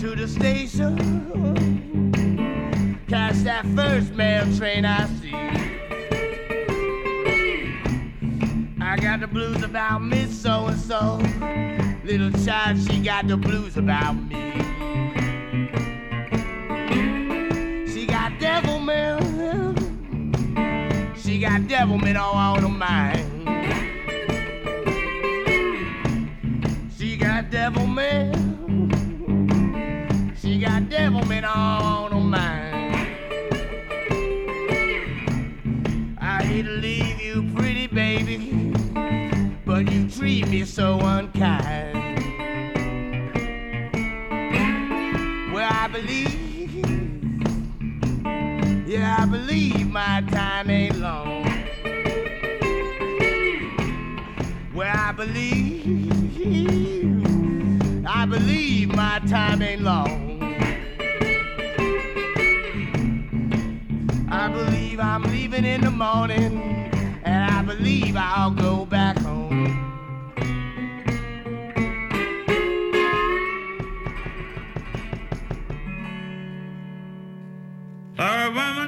To the station, catch that first mail train I see. I got the blues about Miss So and so. Little child, she got the blues about me. She got devilment. She got devilment all on her mind. She got devilment. She all on her mind. I hate to leave you, pretty baby, but you treat me so unkind. Well, I believe, yeah, I believe my time ain't long. Well, I believe, I believe my time ain't long. I'm in the morning, and I believe I'll go back home. A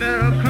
He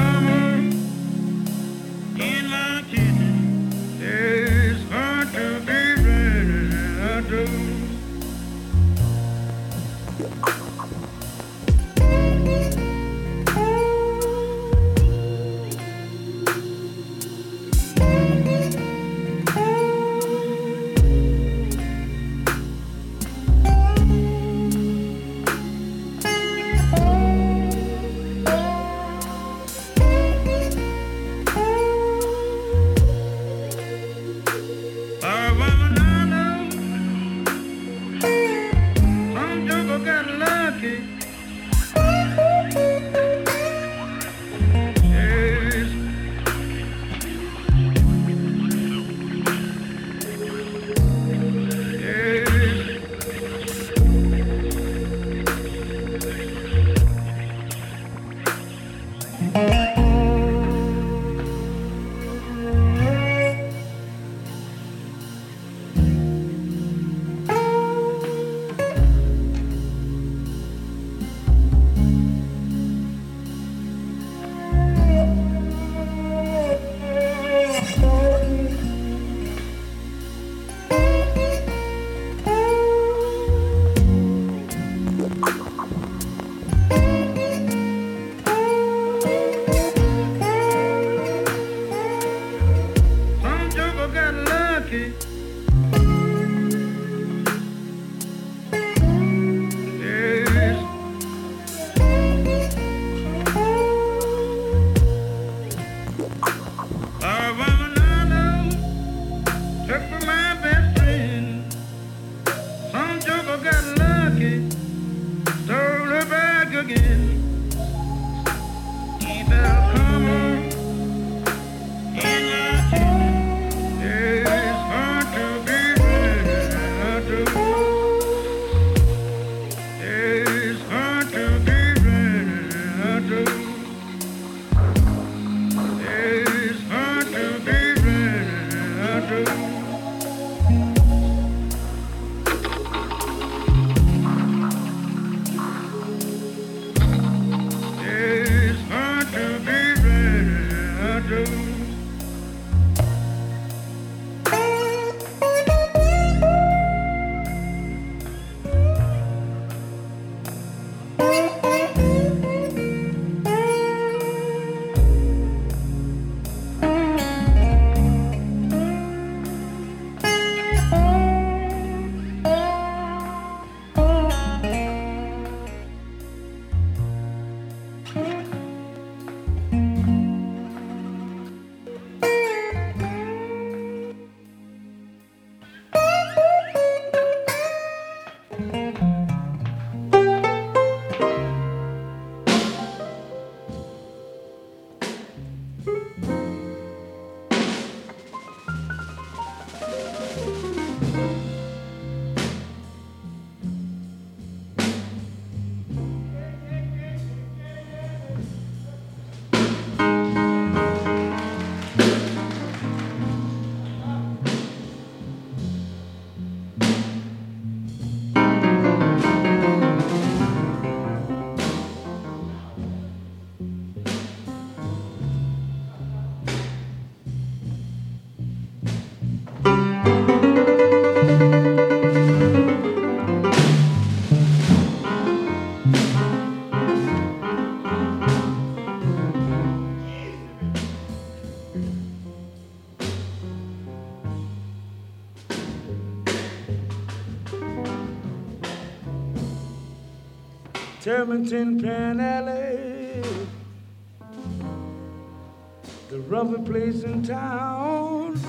Terminton Pan Alley, the roughest place in town.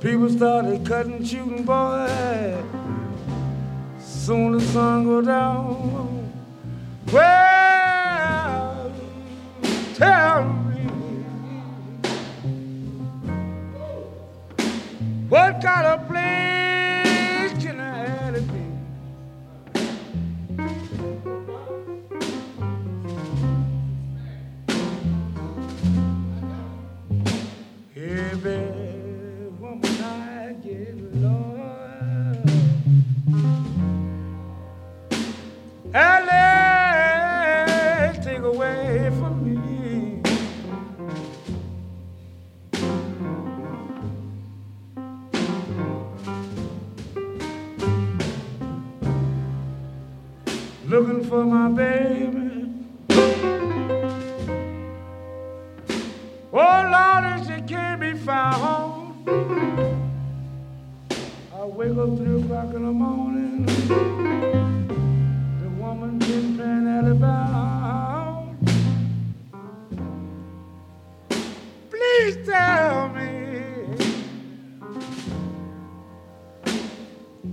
People started cutting, shooting, boy. Soon the sun go down. For my baby. Oh Lord, and she can't be found. I wake up three o'clock in the morning. The woman been playing at the bound. Please tell me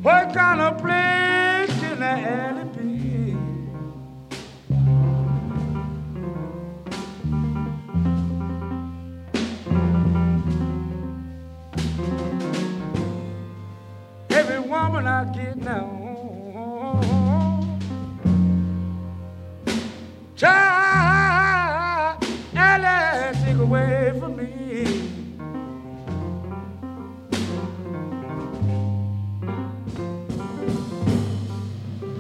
what kind of place can the alley woman I get now. Child, Ella, take away from me.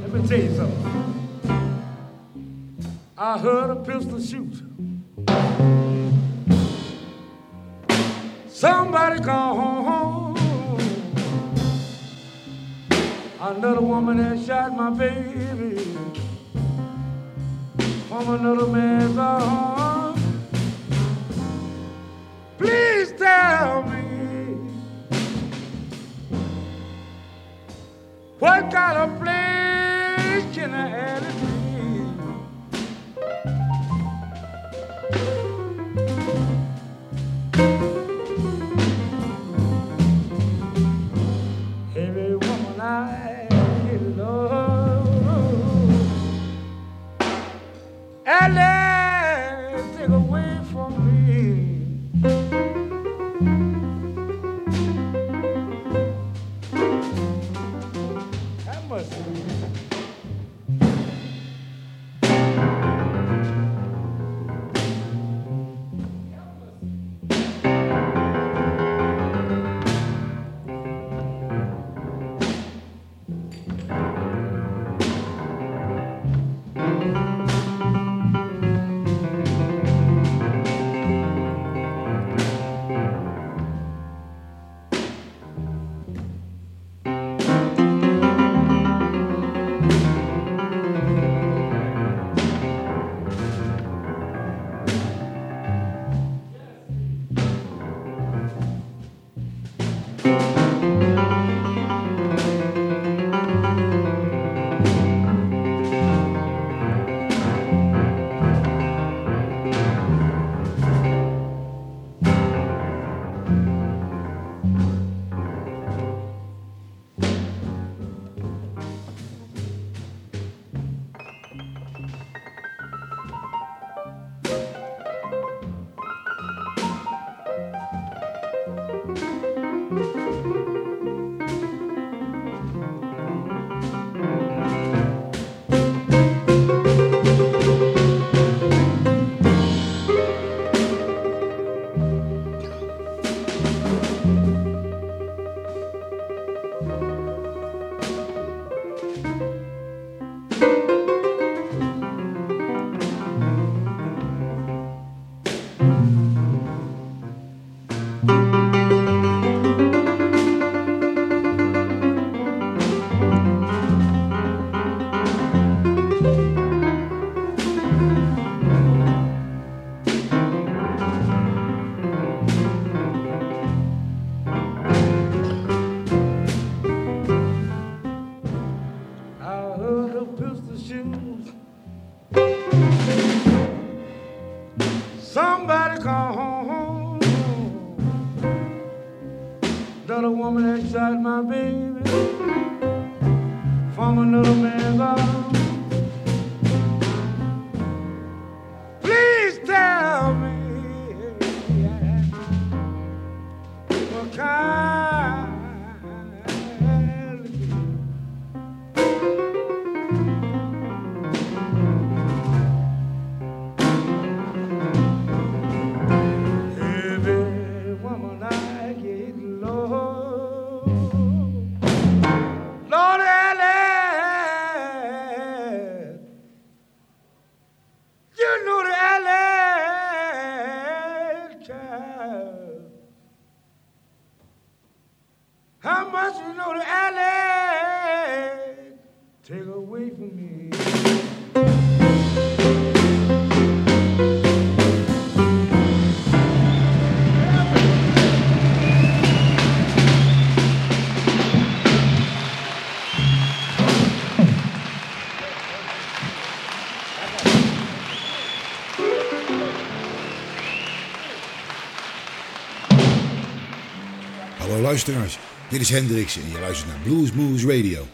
Let me tell you something. I heard a pistol shoot. My baby from another man's arm. from another man's arms. Dit is Hendrix en je luistert naar Blues Moose Radio.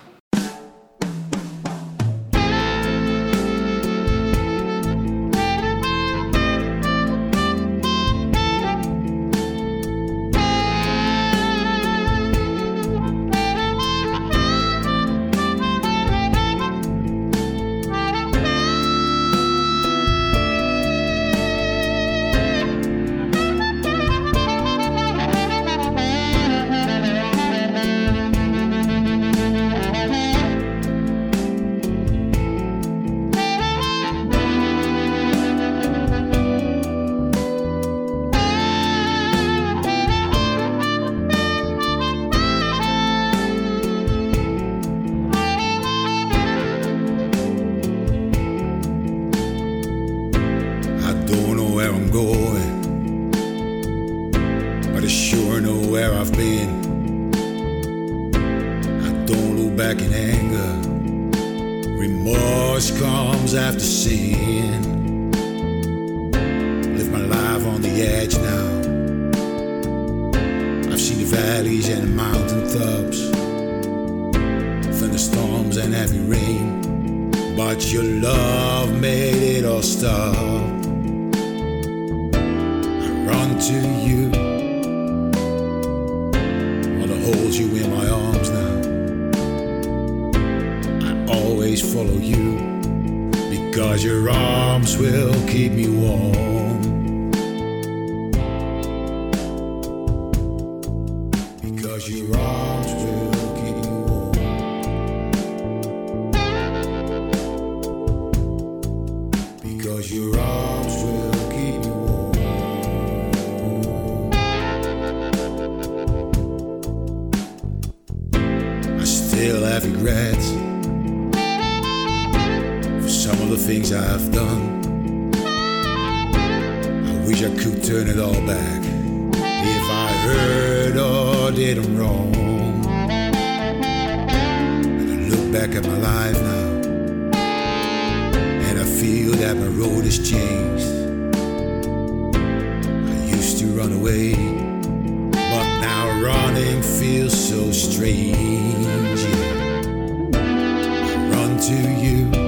To you,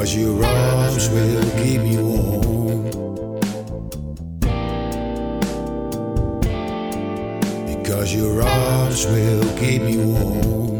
Cause your arms will keep me warm. Because your arms will keep me warm.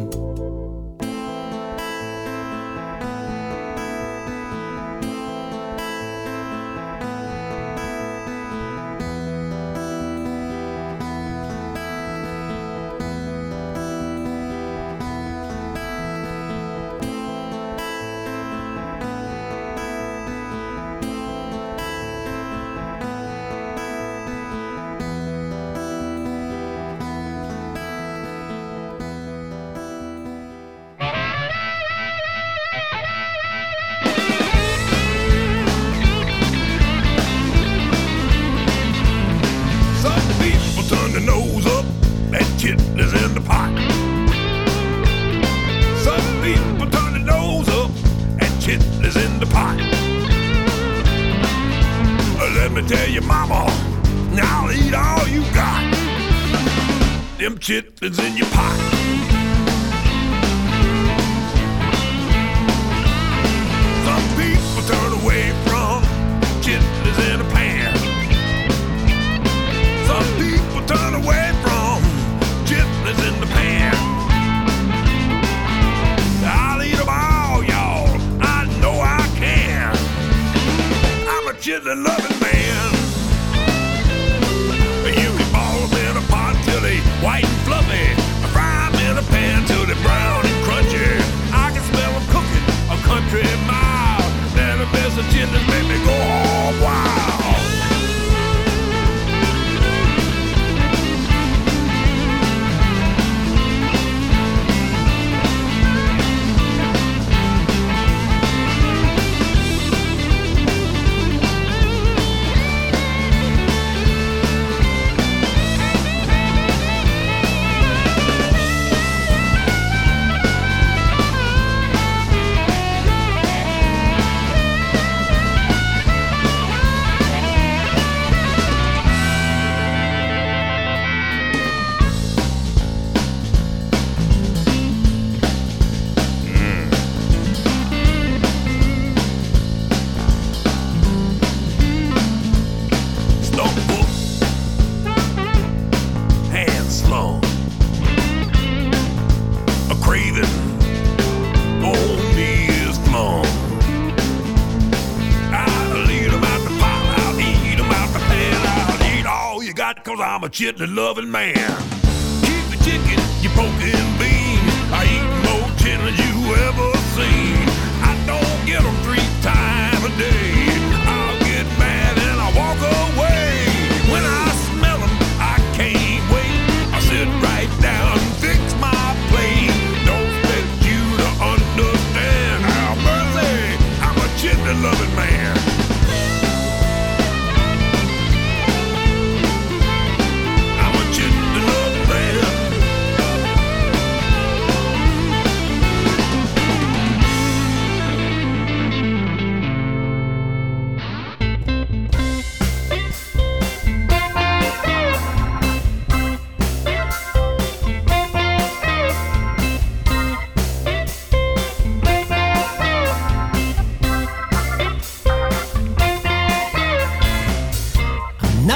fortunately loving man.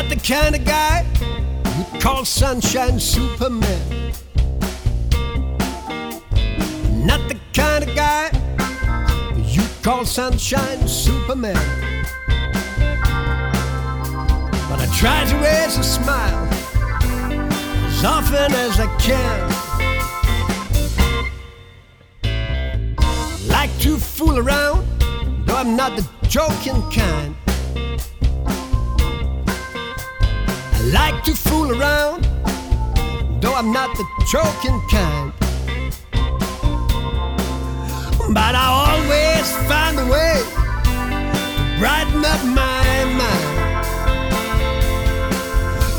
not the kind of guy who calls sunshine Superman. Not the kind of guy you call sunshine Superman. But I try to raise a smile as often as I can. Like to fool around, though I'm not the joking kind. like to fool around, though I'm not the joking kind. But I always find a way to brighten up my mind.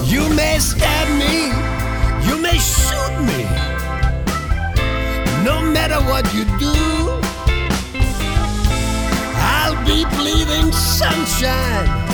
You may stab me, you may shoot me, no matter what you do. I'll be bleeding sunshine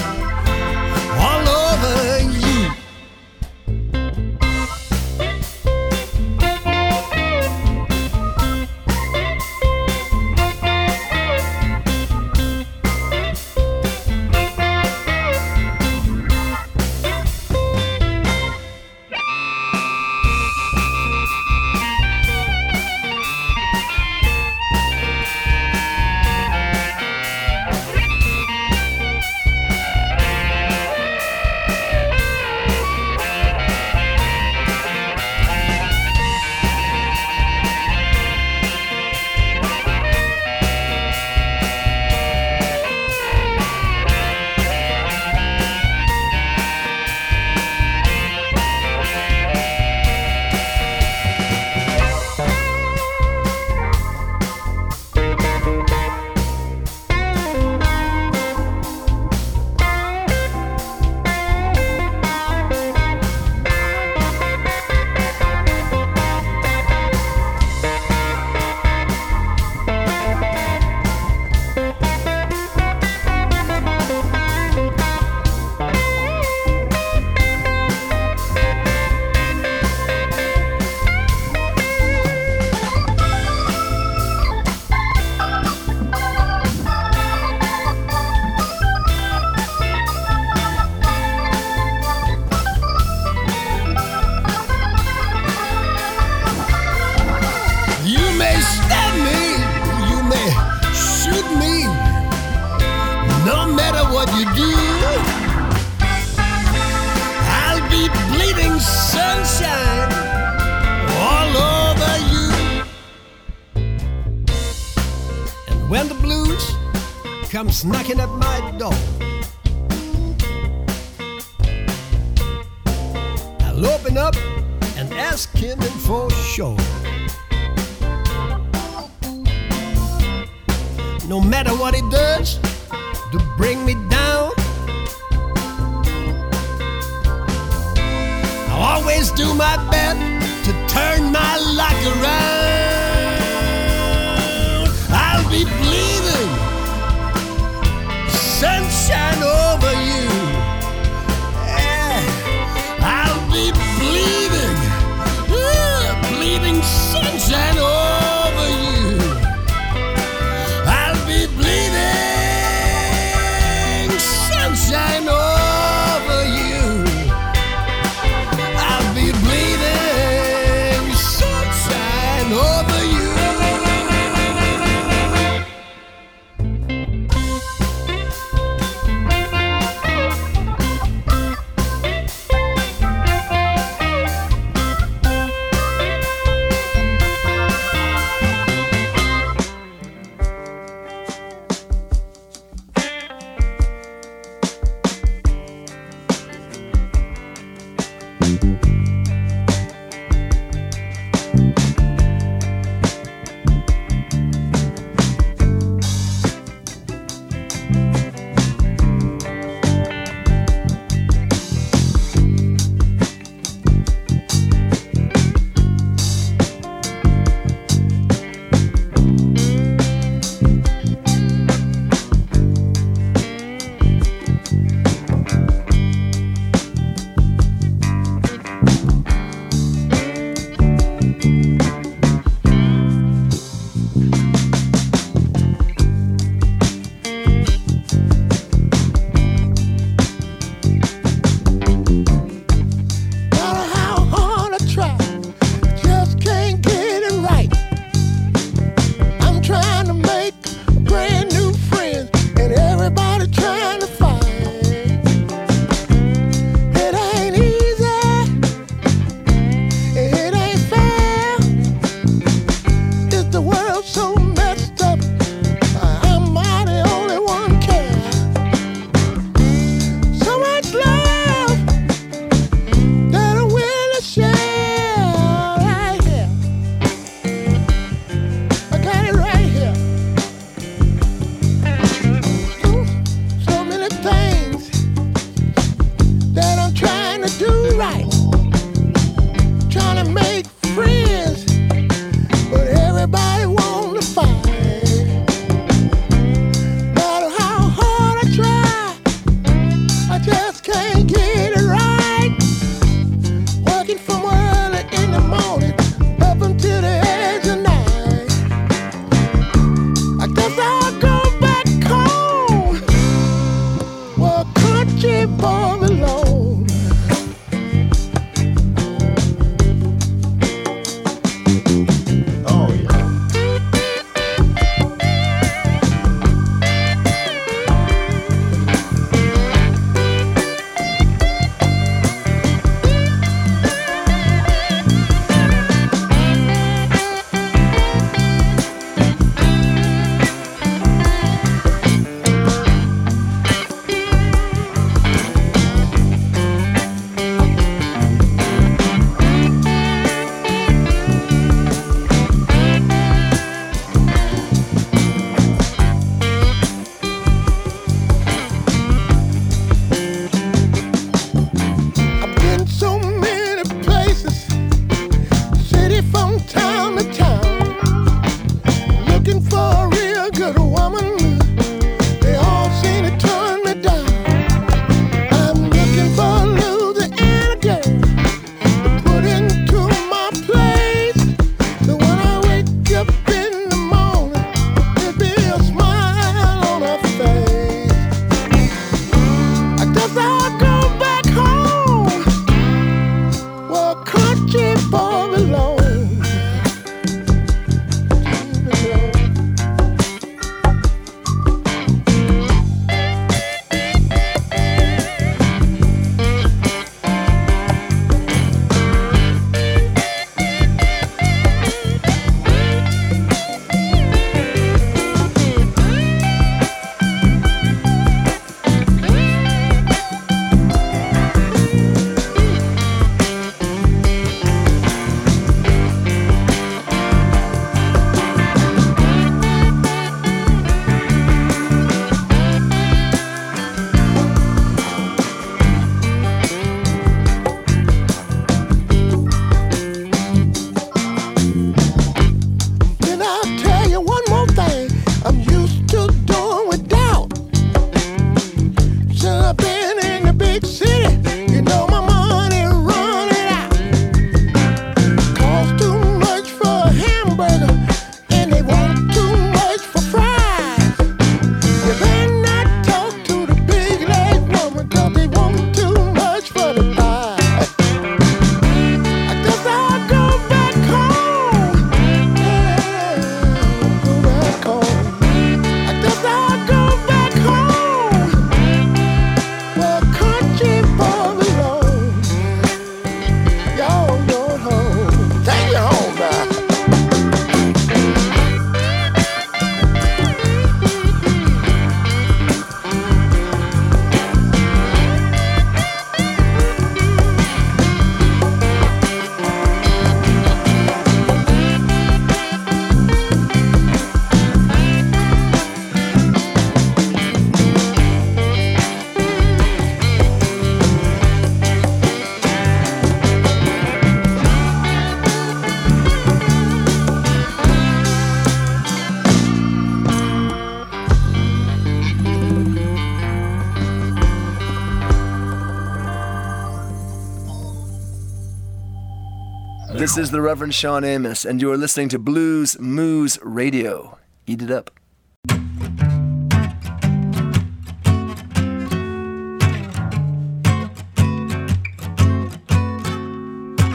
This is the Reverend Shawn Amos, and you are listening to Blues Moose Radio. Eat it up.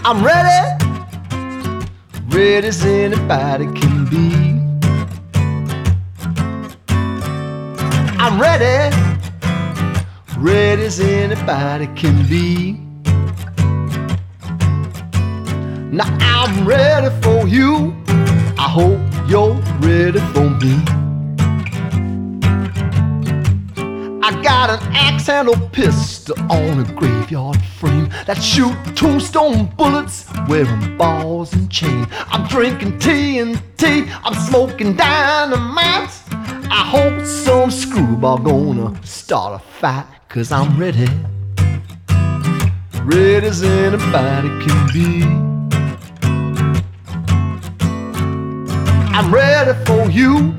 I'm ready, ready as anybody can be. I'm ready, ready as anybody can be. Now I'm ready for you. I hope you're ready for me. I got an axe handle pistol on a graveyard frame that shoot tombstone bullets wearing balls and chain. I'm drinking TNT, I'm smoking dynamite. I hope some screwball gonna start a fight, cause I'm ready. Ready as anybody can be. I'm ready for you.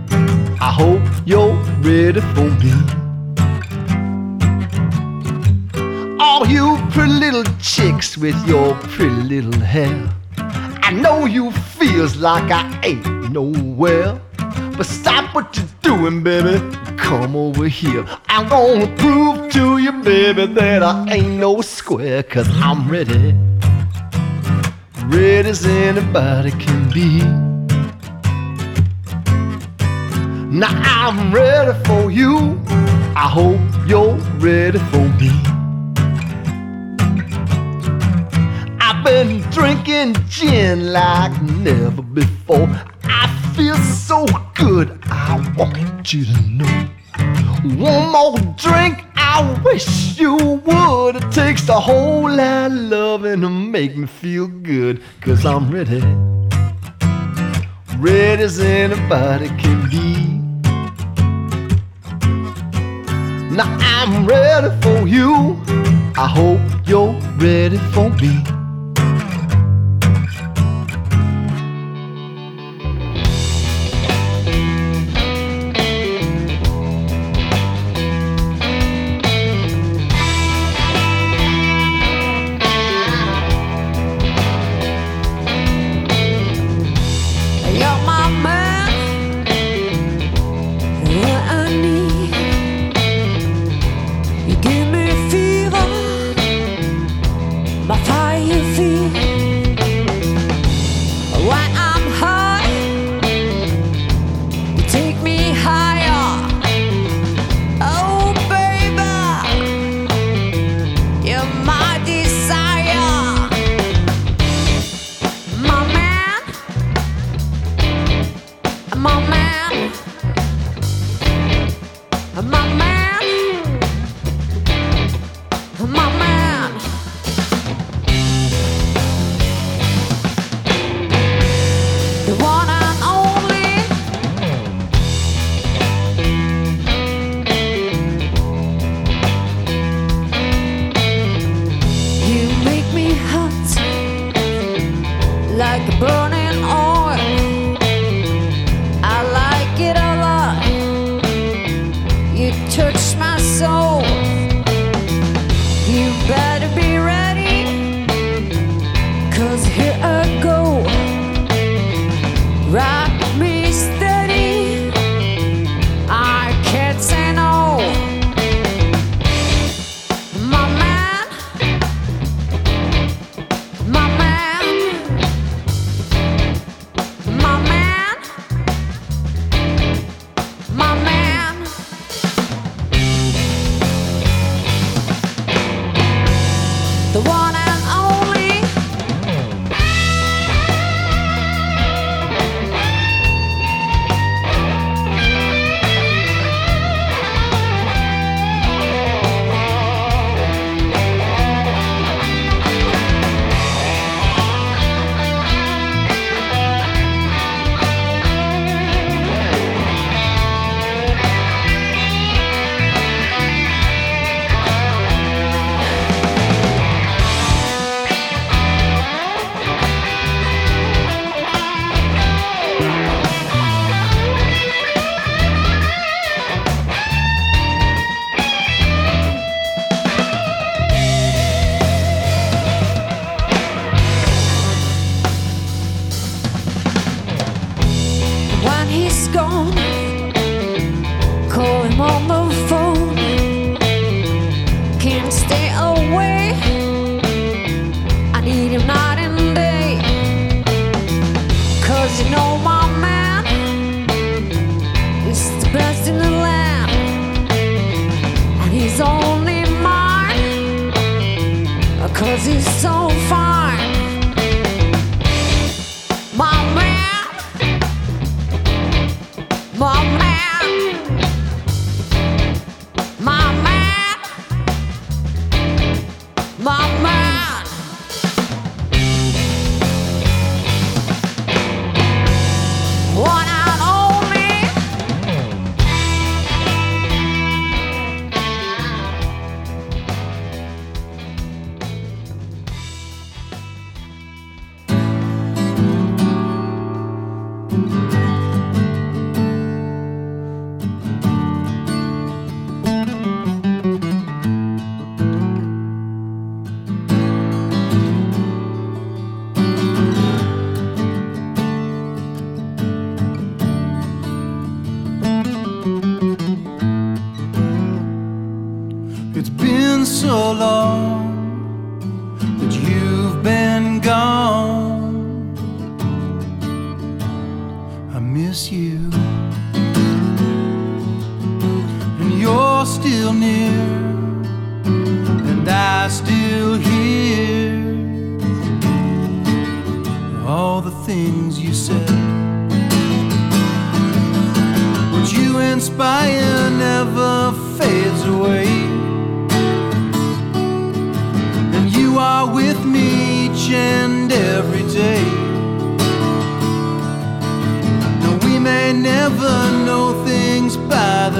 I hope you're ready for me. All you pretty little chicks with your pretty little hair. I know you feels like I ain't nowhere. But stop what you're doing, baby. Come over here. I'm gonna prove to you, baby, that I ain't no square. Cause I'm ready. Ready as anybody can be. Now I'm ready for you. I hope you're ready for me. I've been drinking gin like never before. I feel so good, I want you to know. One more drink, I wish you would. It takes a whole lot of loving to make me feel good, cause I'm ready. Ready as anybody can be. Now I'm ready for you. I hope you're ready for me.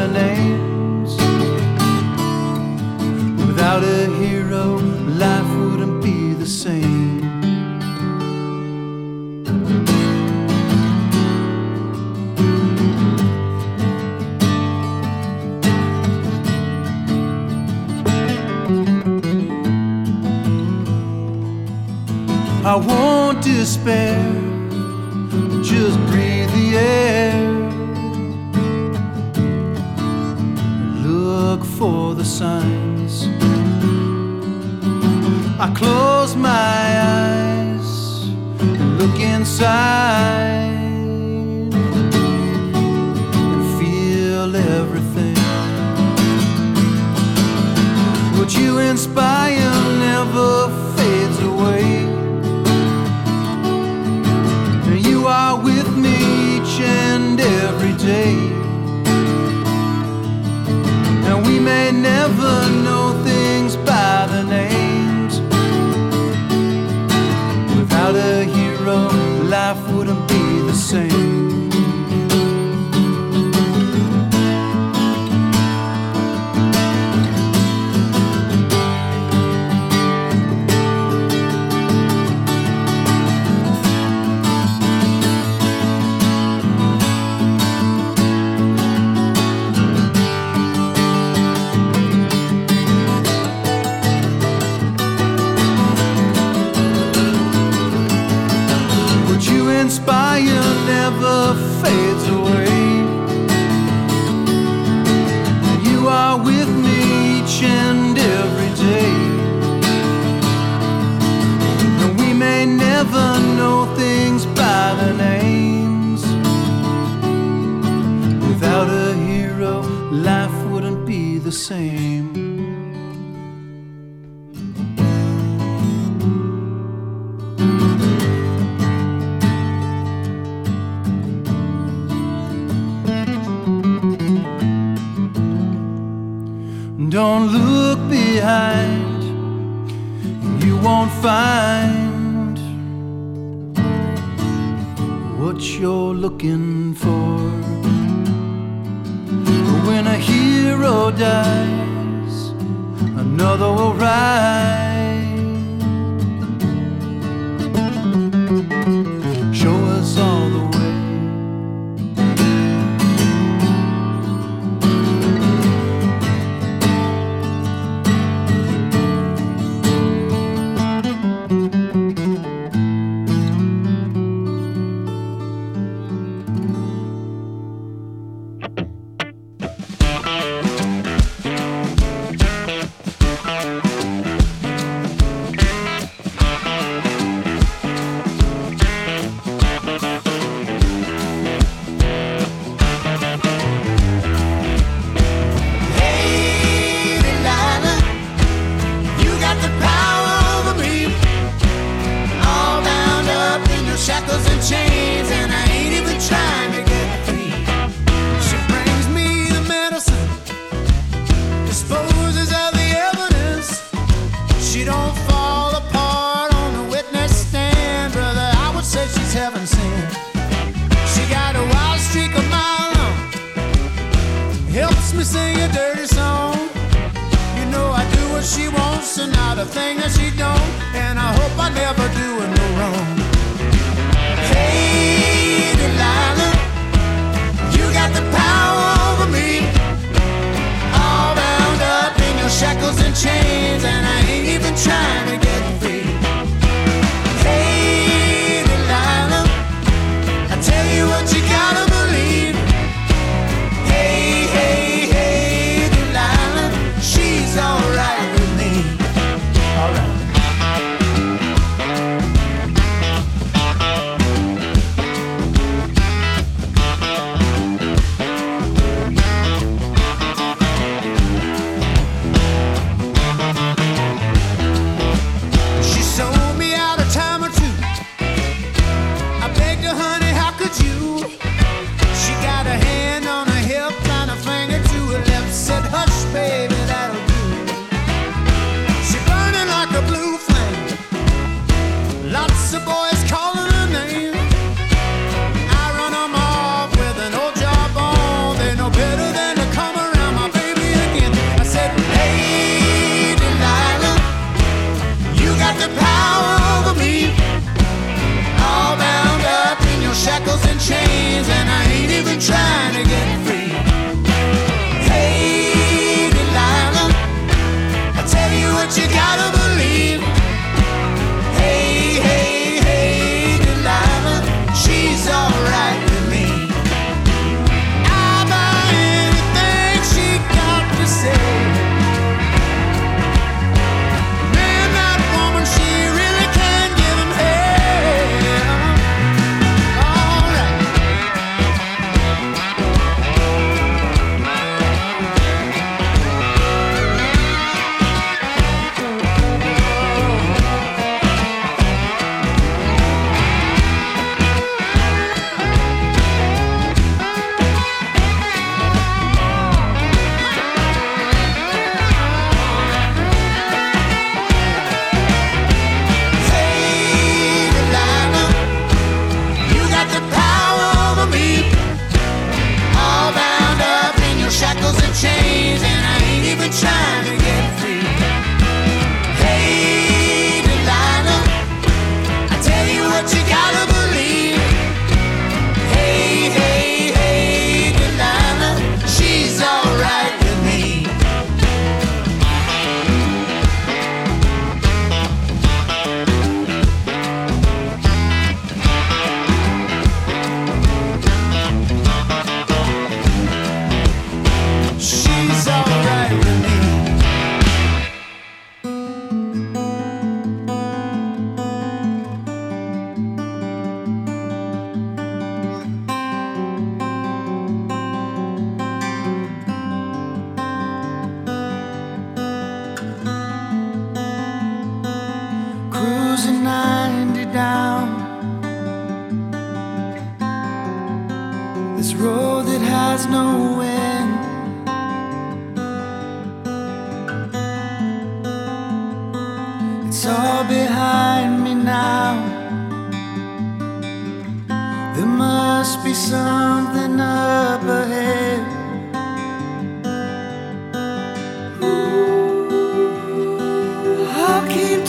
Names. Without a hero, life wouldn't be the same. I won't despair, for the signs. I close my eyes and look inside and feel everything. What you inspire never fades away. You are with me each and every day. And we may never know things by their names. Without a hero, life wouldn't be the same. Never know things by their names. Without a hero, life wouldn't be the same. helps me sing a dirty song. You know I do what she wants and not a thing that she don't, and I hope I never do her no wrong. Hey, Delilah, you got the power over me. All bound up in your shackles and chains, and I ain't even trying to get free. Hey, Delilah, I tell you what you gotta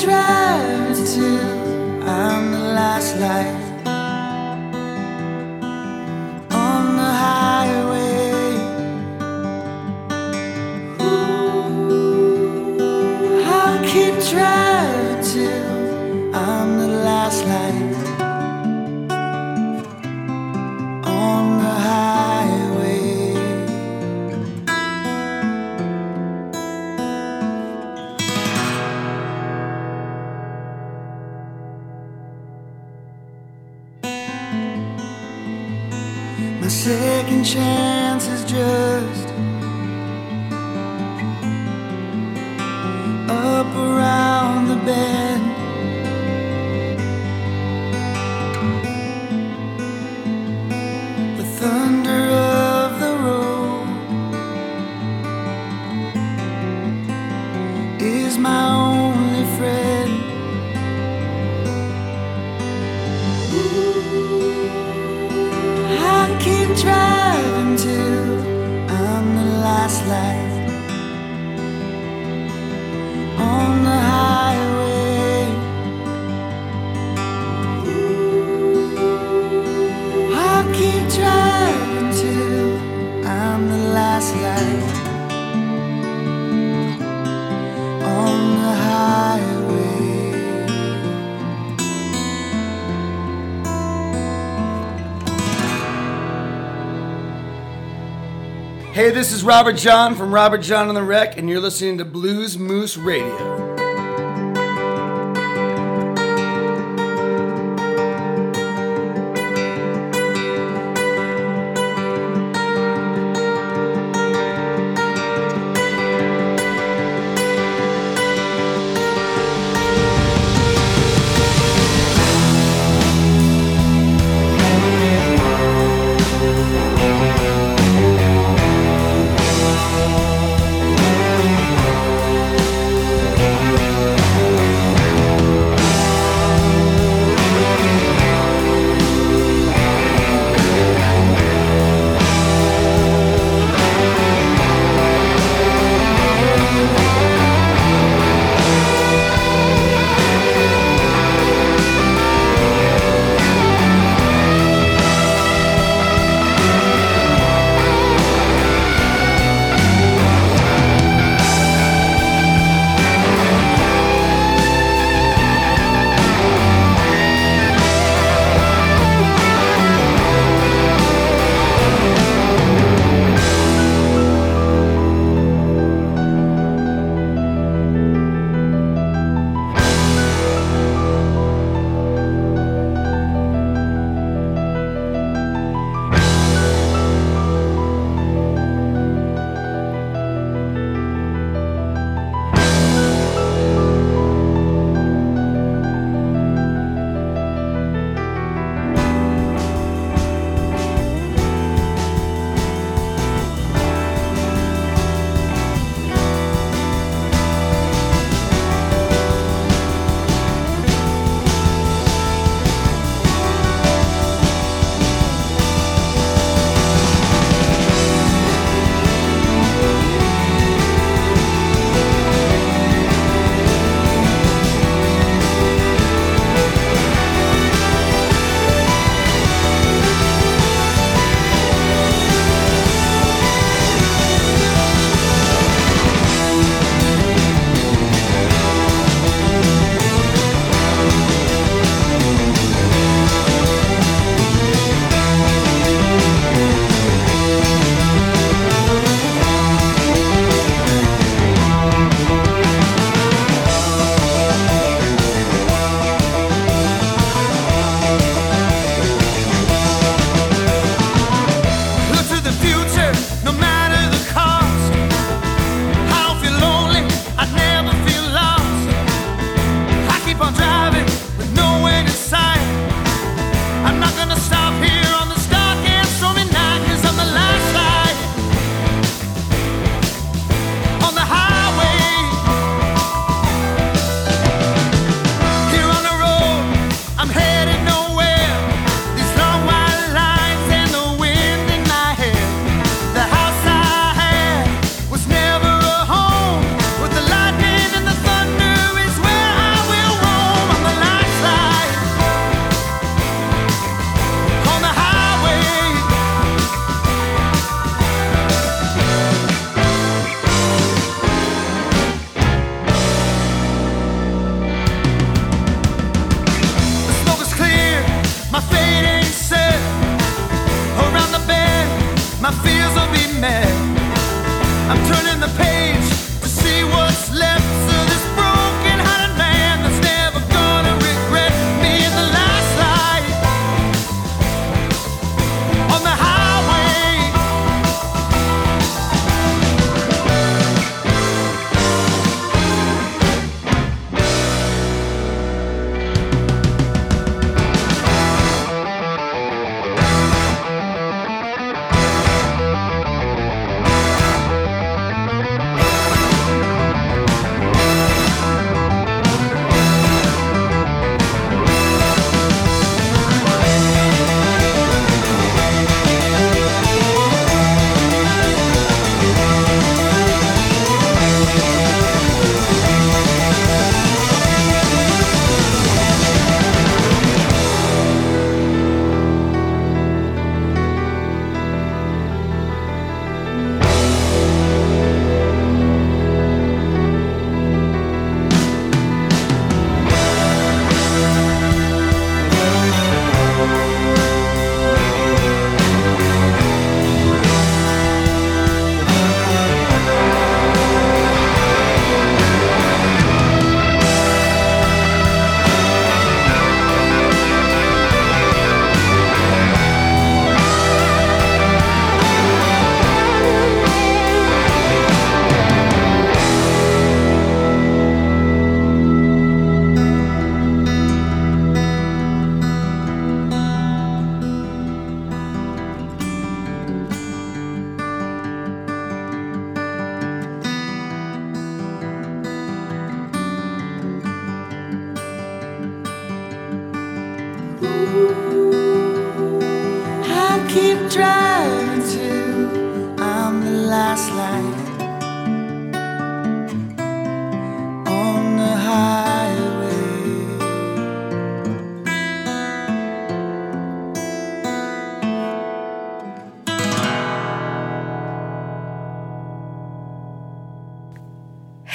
drive until I'm the last light. Hey, this is Robert Jon from Robert Jon on the Wreck, and you're listening to Blues Moose Radio.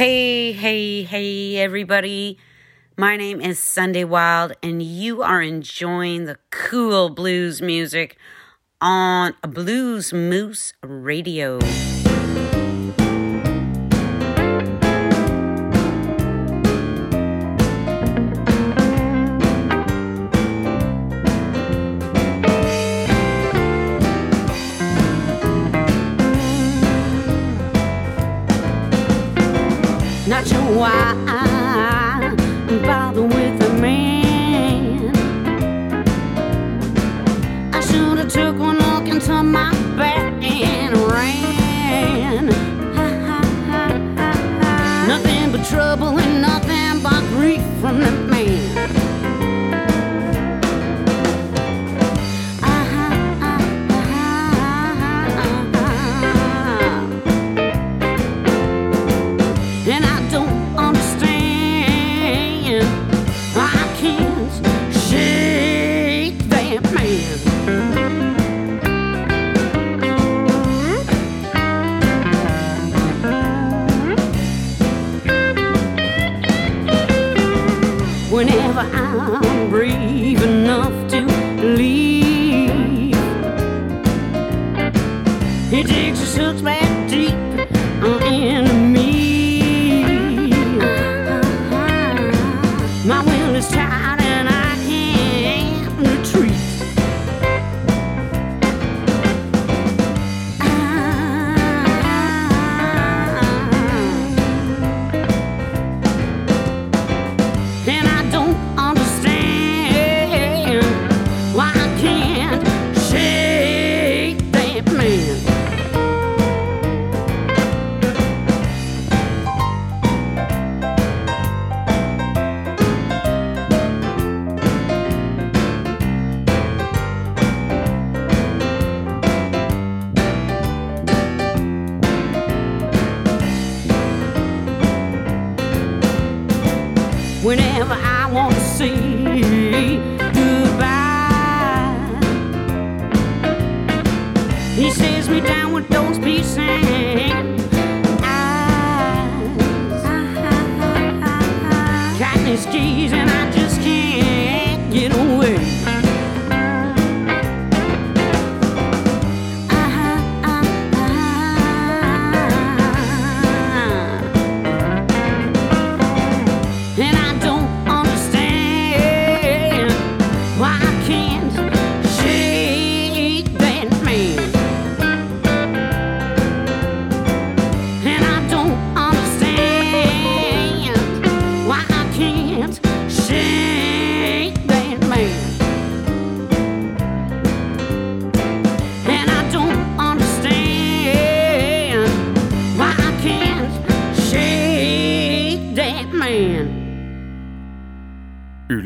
Hey, hey, hey, everybody. My name is Sunday Wilde, and you are enjoying the cool blues music on Blues Moose Radio.